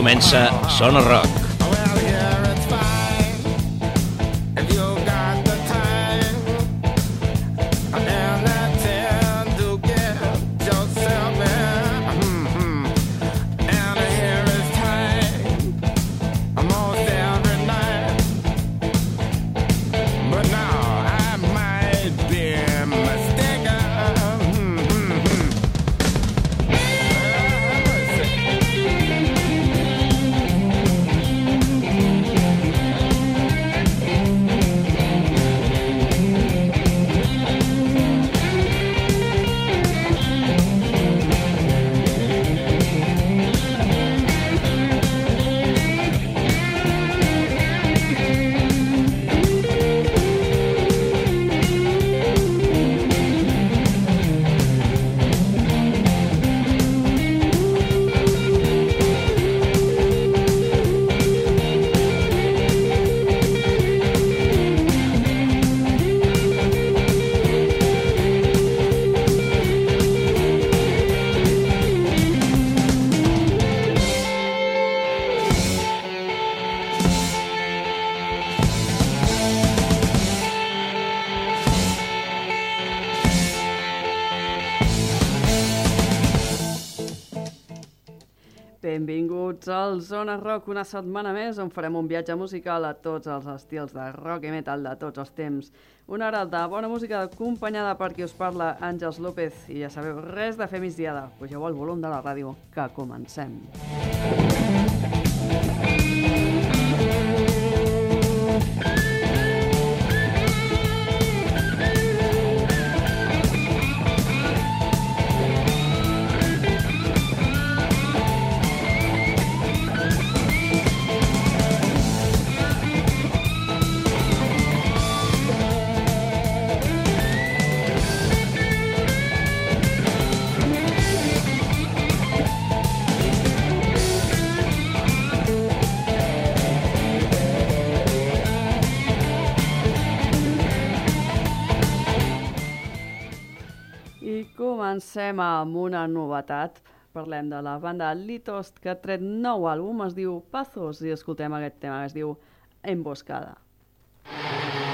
comença Sona Rock. Benvinguts al Zona Rock, una setmana més on farem un viatge musical a tots els estils de rock i metal de tots els temps. Una hora de bona música acompanyada per qui us parla, Àngels López, i ja sabeu, res de fer migdiada. Pugeu el volum de la ràdio, que comencem. I comencem amb una novetat. Parlem de la banda Litost, que ha tret nou àlbum, es diu Pazos, i escoltem aquest tema que es diu Emboscada. Emboscada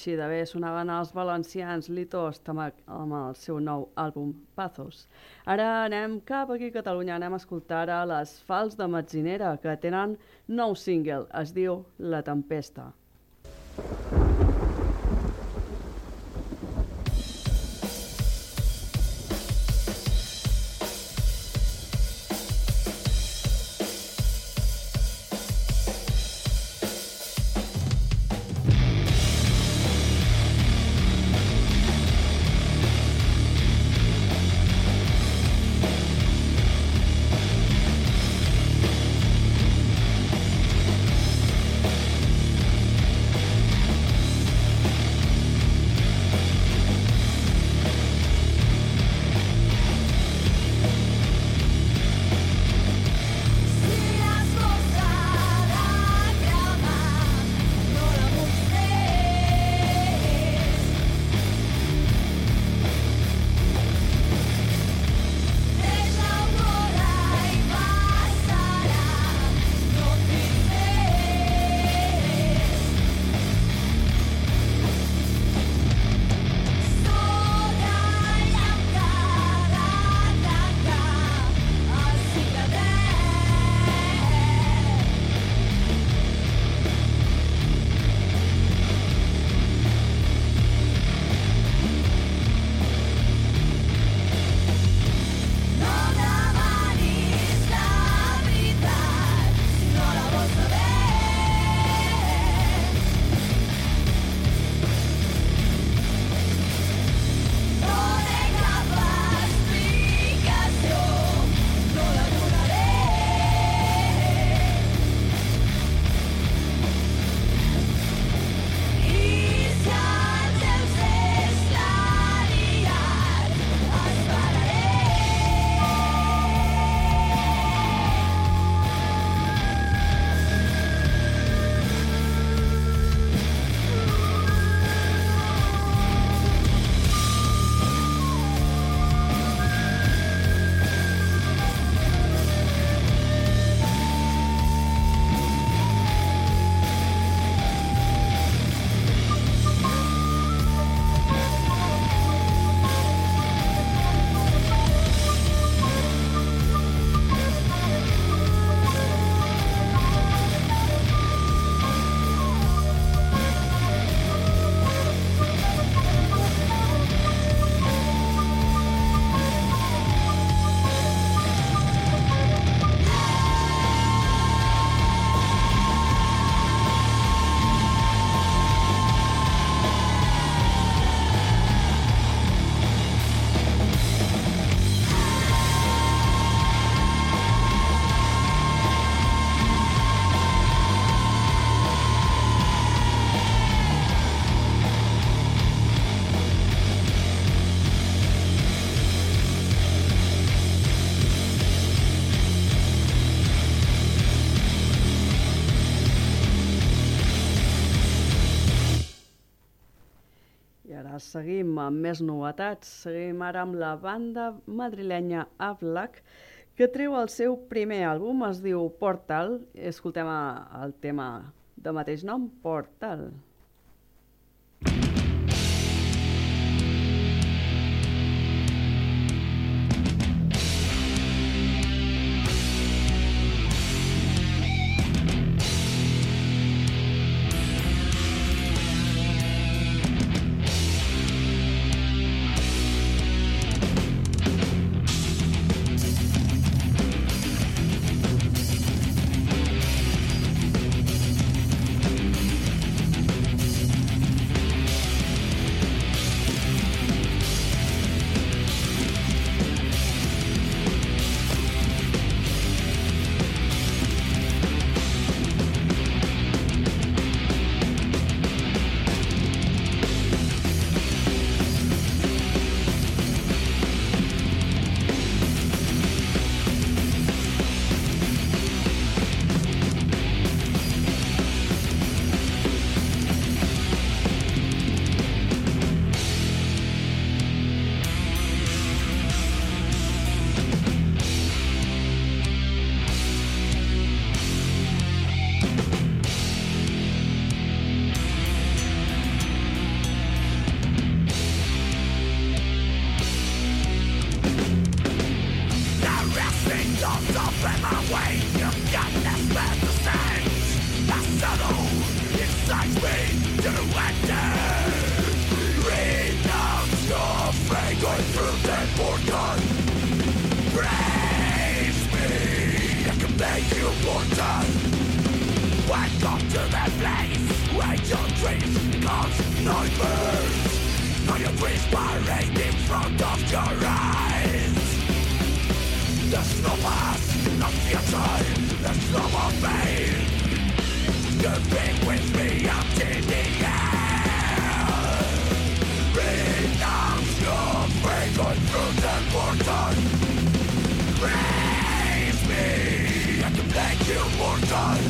Així de bé sonaven els valencians Litos amb el seu nou àlbum Pathos. Ara anem cap aquí a Catalunya, anem a escoltar a les Fals de Metzinera, que tenen nou single, es diu La Tempesta. Seguim amb més novetats. Seguim ara amb la banda madrilenya Avlac, que treu el seu primer àlbum, es diu Portal. Escoltem el tema de mateix nom, Portal. Portal. dreams, not nightmares Now your dreams parade in front of your eyes. There's no past, no future, there's no more pain. You've been with me up to the end Renounce your faith, going through the portal. Raise me, I can make you mortal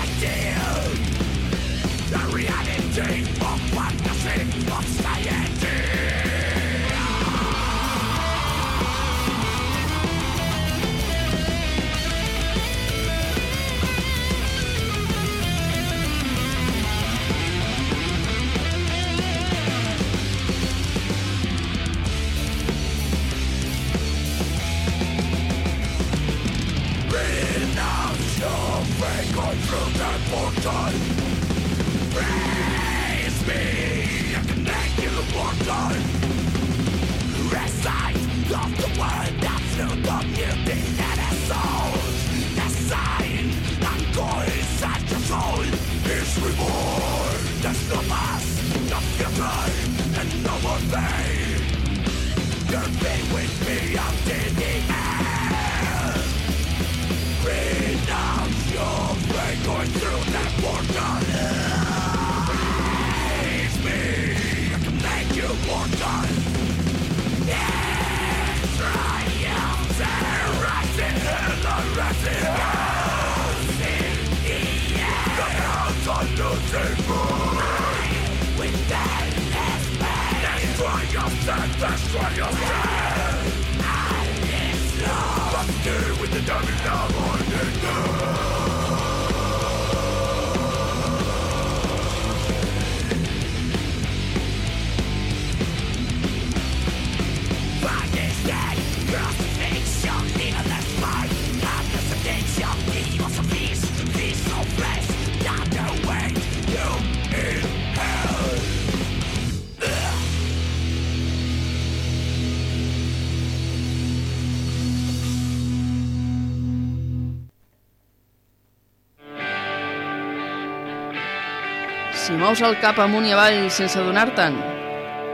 Si mous el cap amunt i avall sense adonar-te'n,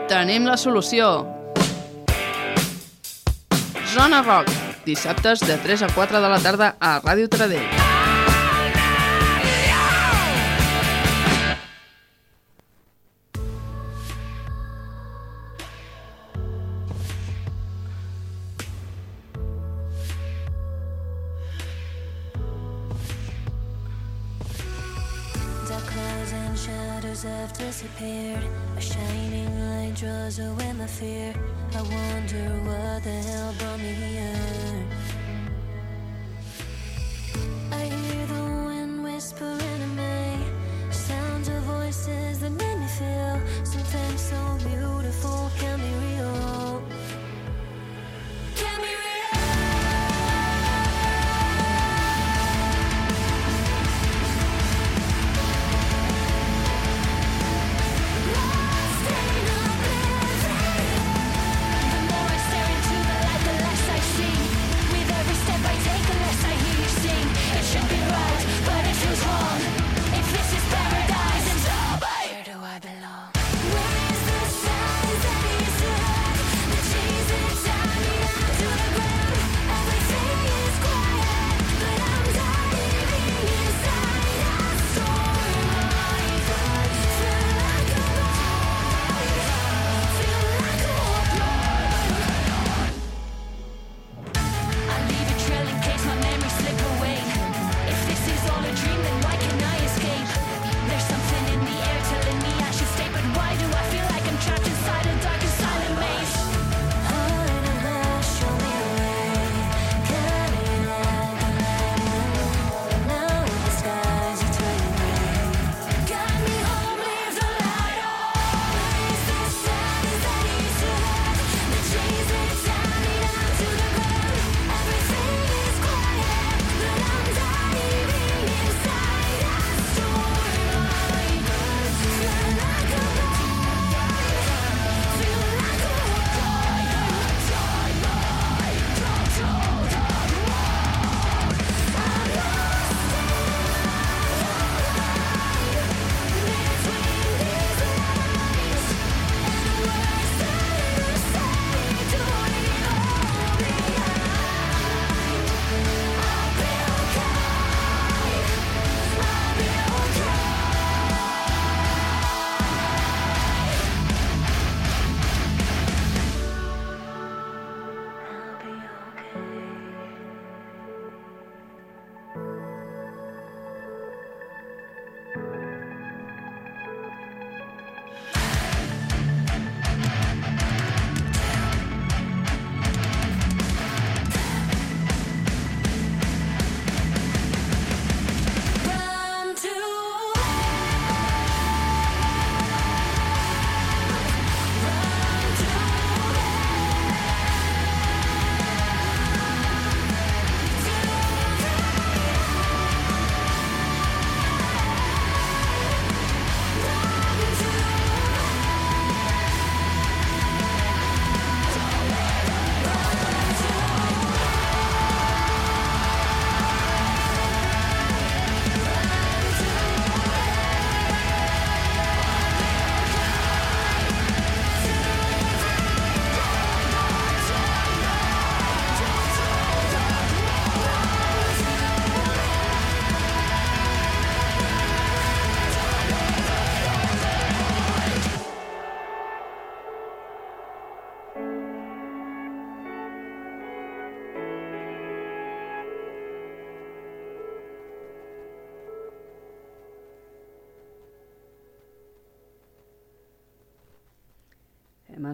tenim la solució. Zona Rock, dissabtes de 3 a 4 de la tarda a Ràdio Tradell.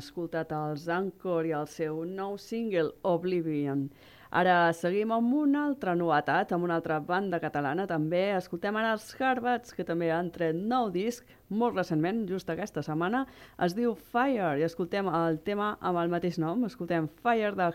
Escoltat els Anchor i el seu nou single, Oblivion. Ara seguim amb una altra novetat, amb una altra banda catalana també. Escoltem ara els Harbats, que també han tret nou disc, molt recentment, just aquesta setmana. Es diu Fire i escoltem el tema amb el mateix nom. Escoltem Fire de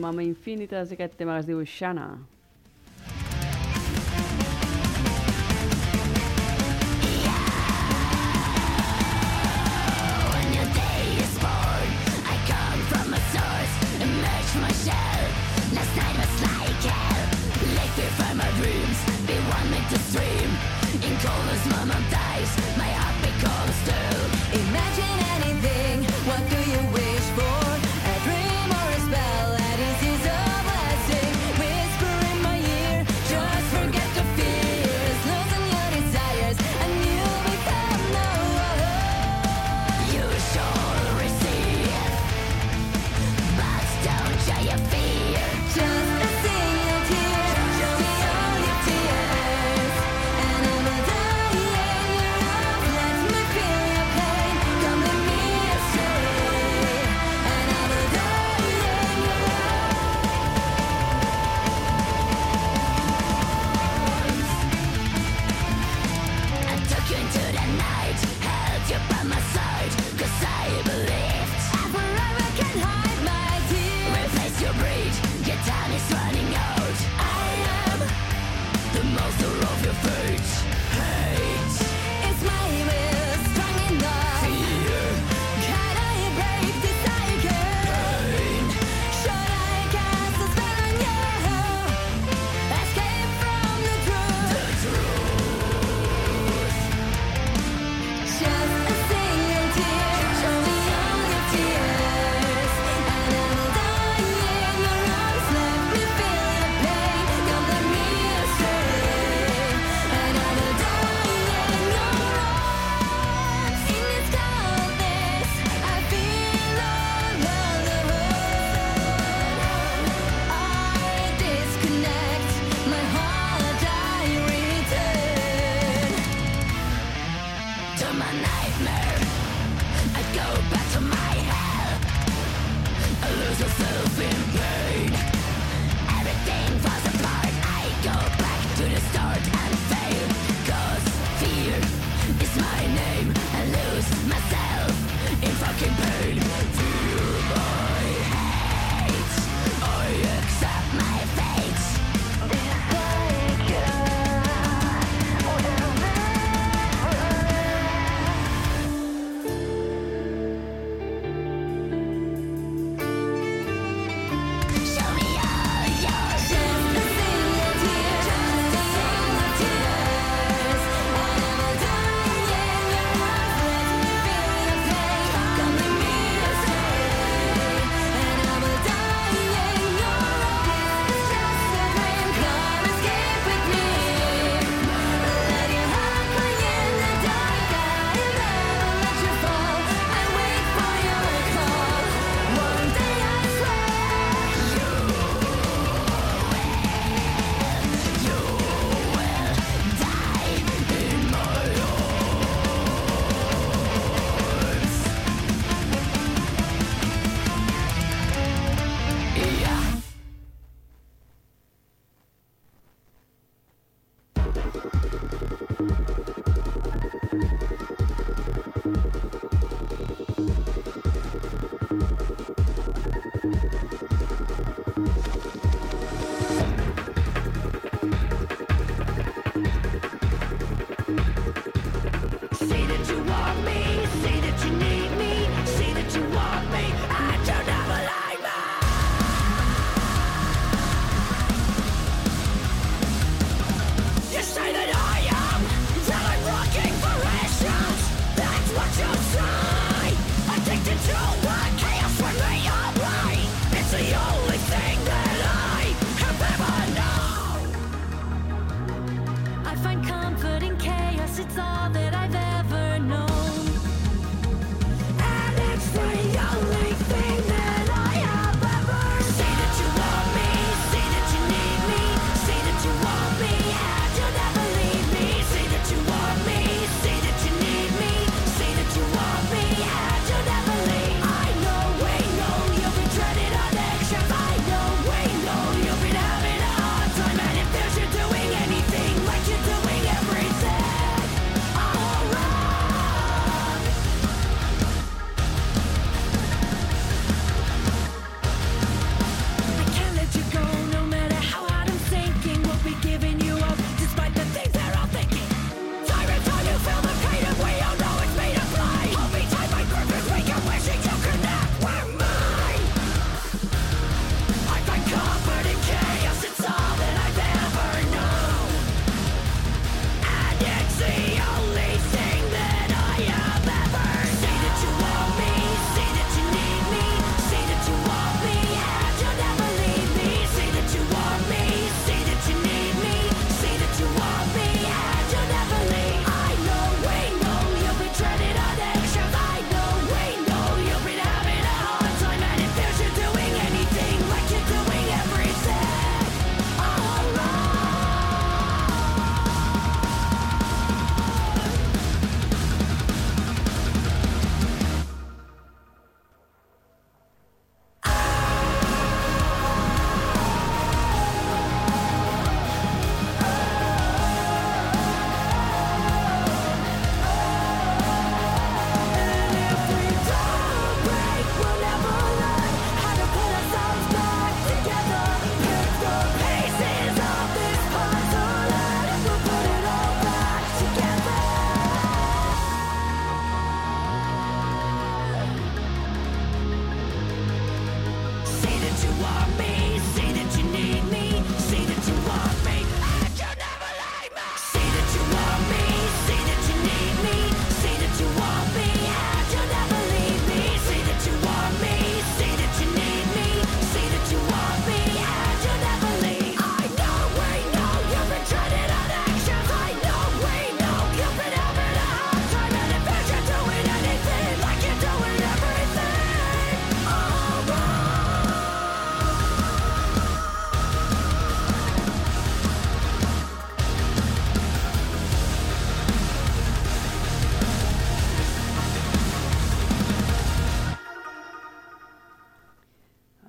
Harbats. Mama Infinitas i aquest tema que es diu Xana. Whispering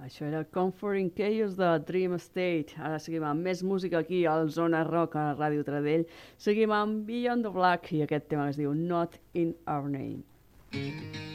Això era Comforting Chaos de Dream State. Ara seguim amb més música aquí al Zona Rock a Ràdio Tradell. Seguim amb Beyond the Black i aquest tema es diu Not in Our Name.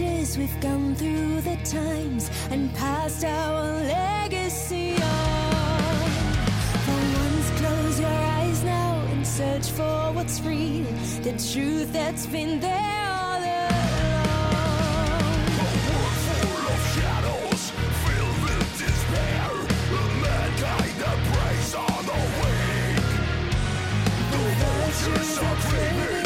ages, we've gone through the times and passed our legacy on. For once, close your eyes now and search for what's real, the truth that's been there all along. A world full of shadows, filled with despair, a mankind that on the weak. The are.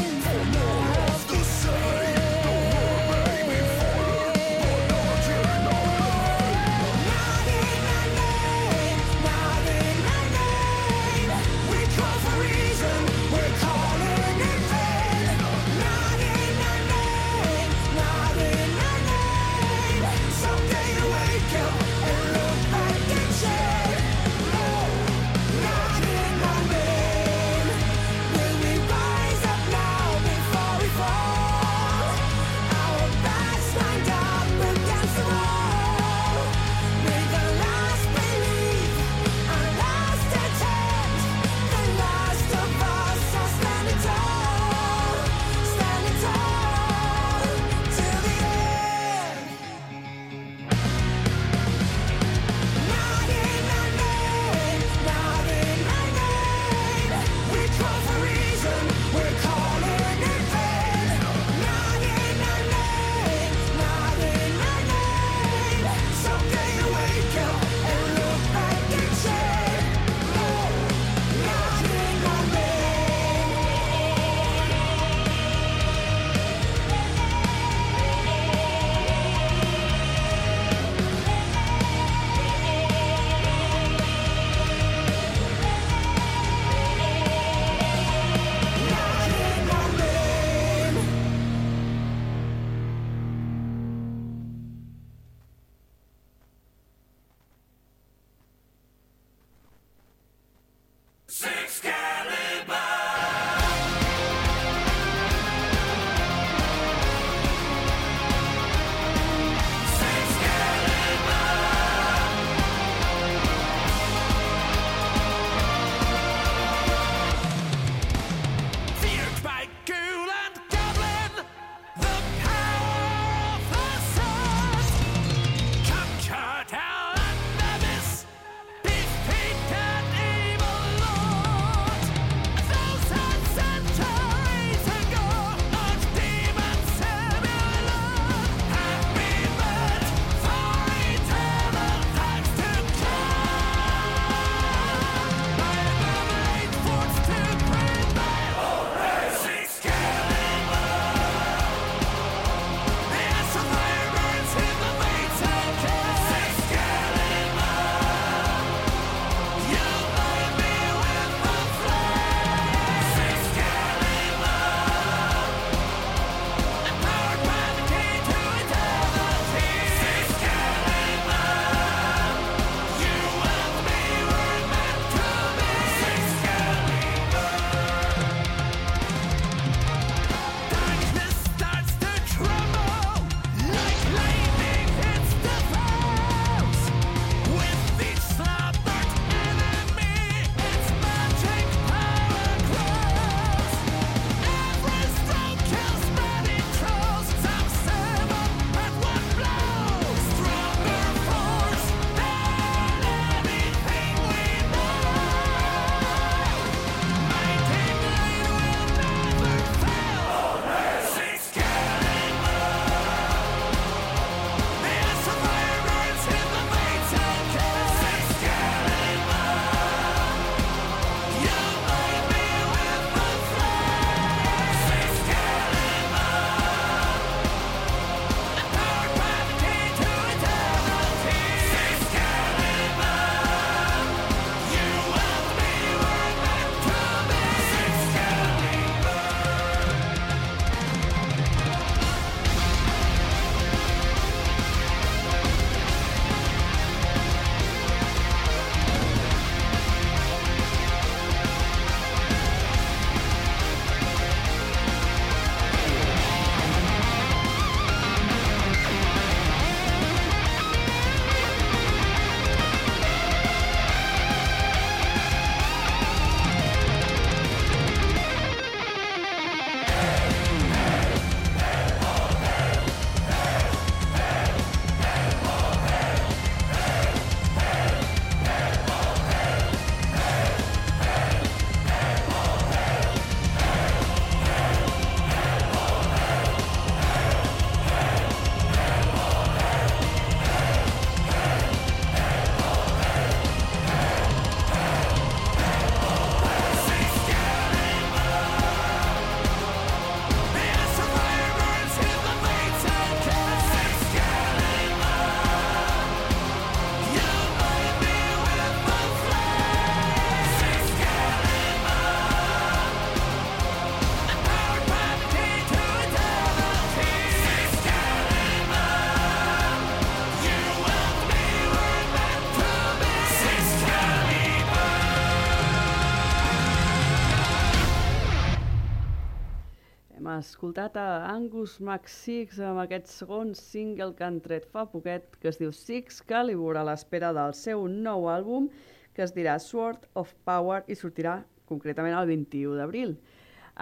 Escoltat a Angus McSix amb aquest segon single que han tret fa poquet, que es diu Six Calibur, a l'espera del seu nou àlbum, que es dirà Sword of Power i sortirà concretament el 21 d'abril.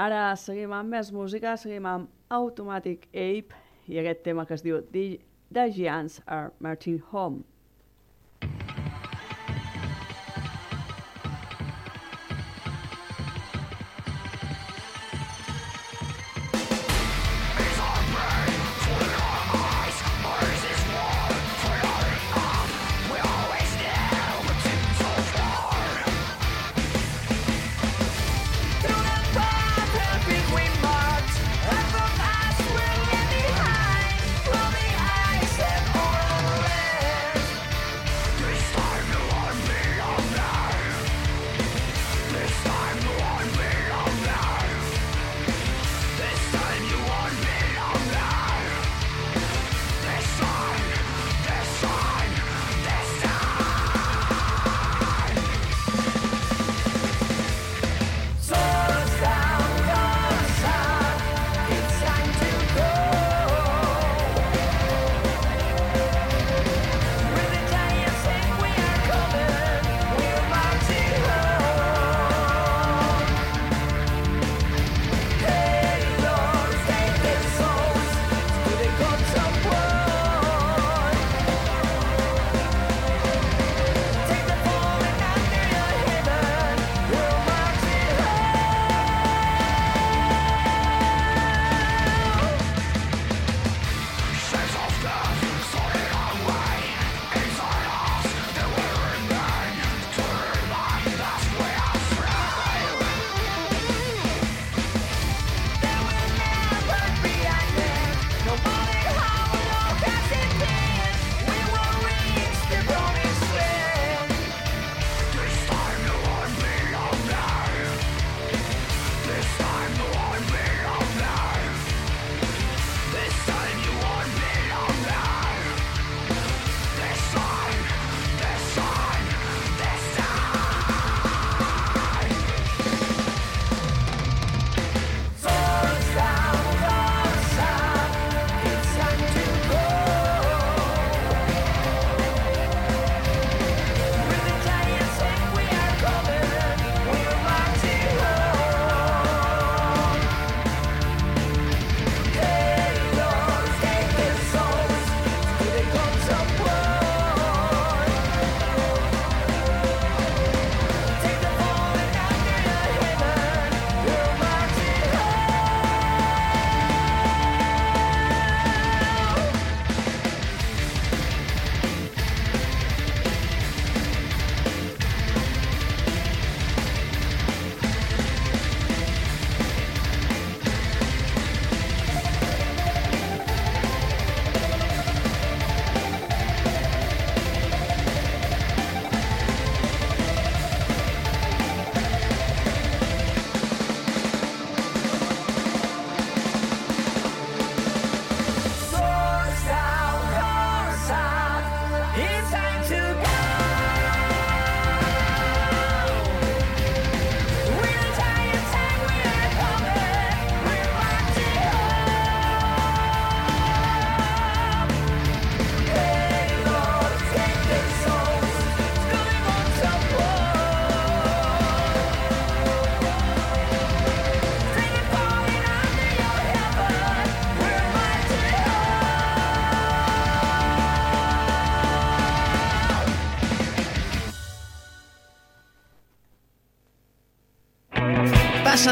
Ara seguim amb més música, seguim amb Automatic Ape i aquest tema que es diu The Giants Are Marching Home.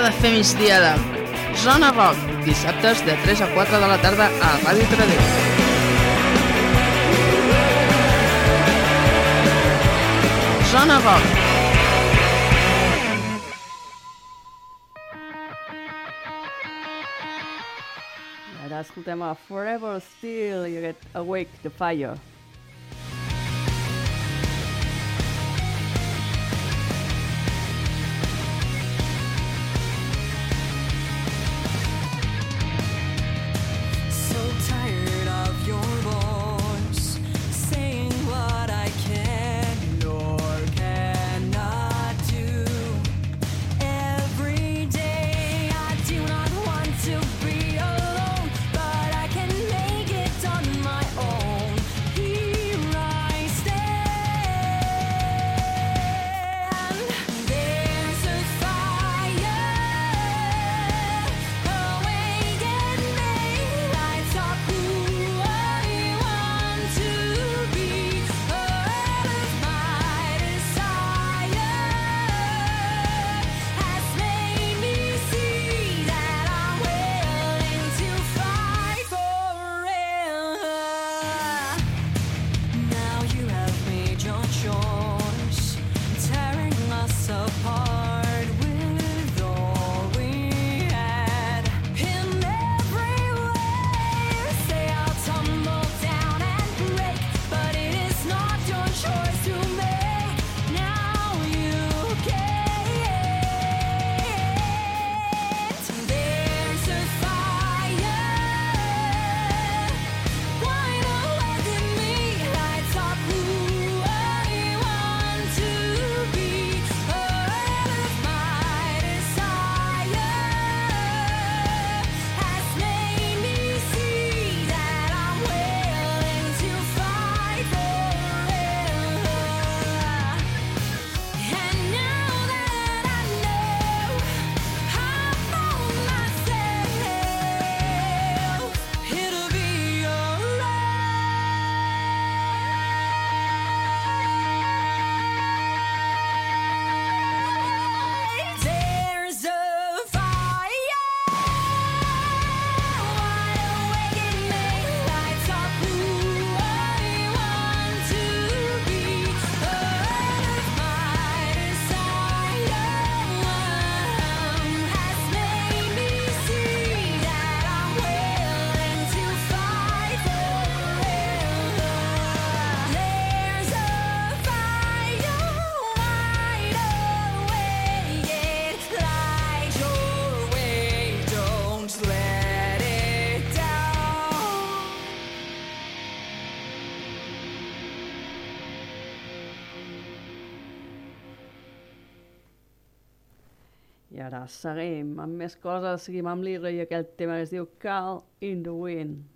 De fer migdiada. Zona Rock, dissabtes de 3 a 4 de la tarda a Ràdio Tradeu. Zona Rock. Ara escoltem a Forever Still i aquest Awake the Fire. Seguim amb més coses, seguim amb l'Ira i aquell tema que es diu Call in the Wind.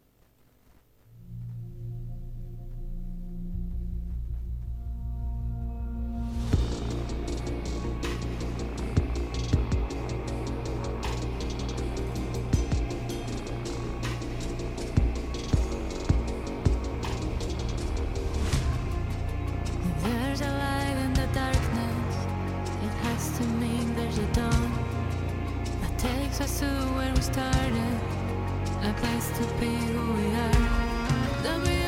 closer to where we started, a place to be who we are.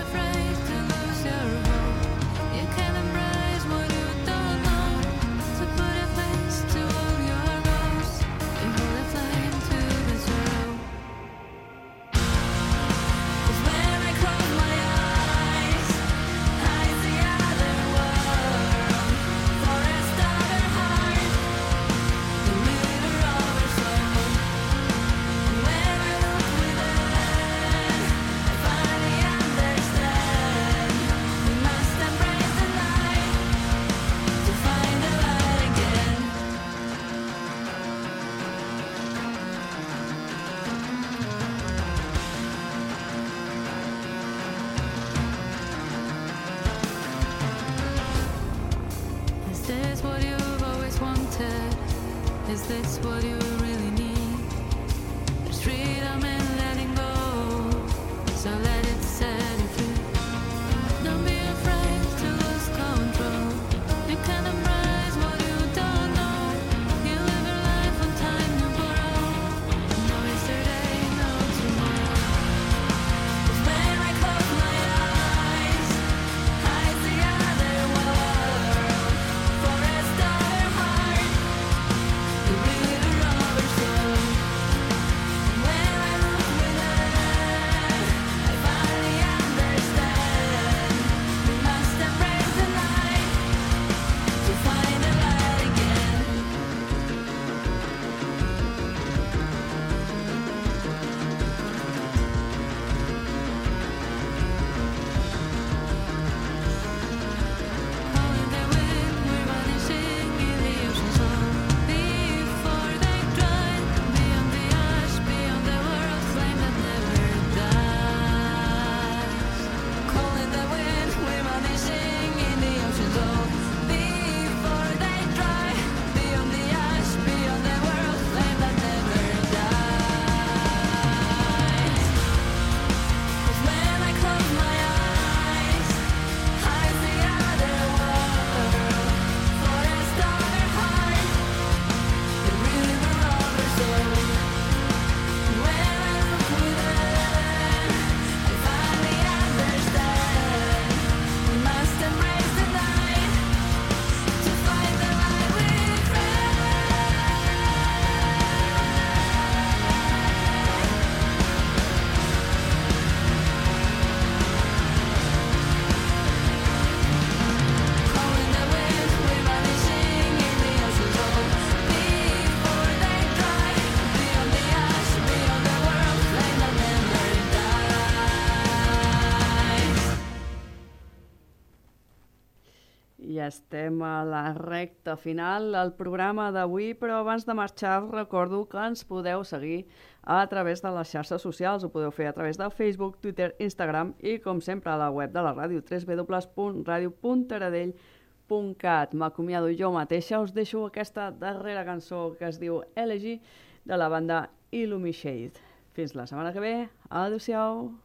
Estem a la recta final del programa d'avui, però abans de marxar recordo que ens podeu seguir a través de les xarxes socials. Ho podeu fer a través de Facebook, Twitter, Instagram i, com sempre, a la web de la ràdio, www.radio.taradell.cat. M'acomiado jo mateixa, us deixo aquesta darrera cançó que es diu Elegy de la banda Illumishade. Fins la setmana que ve. Adéu-siau.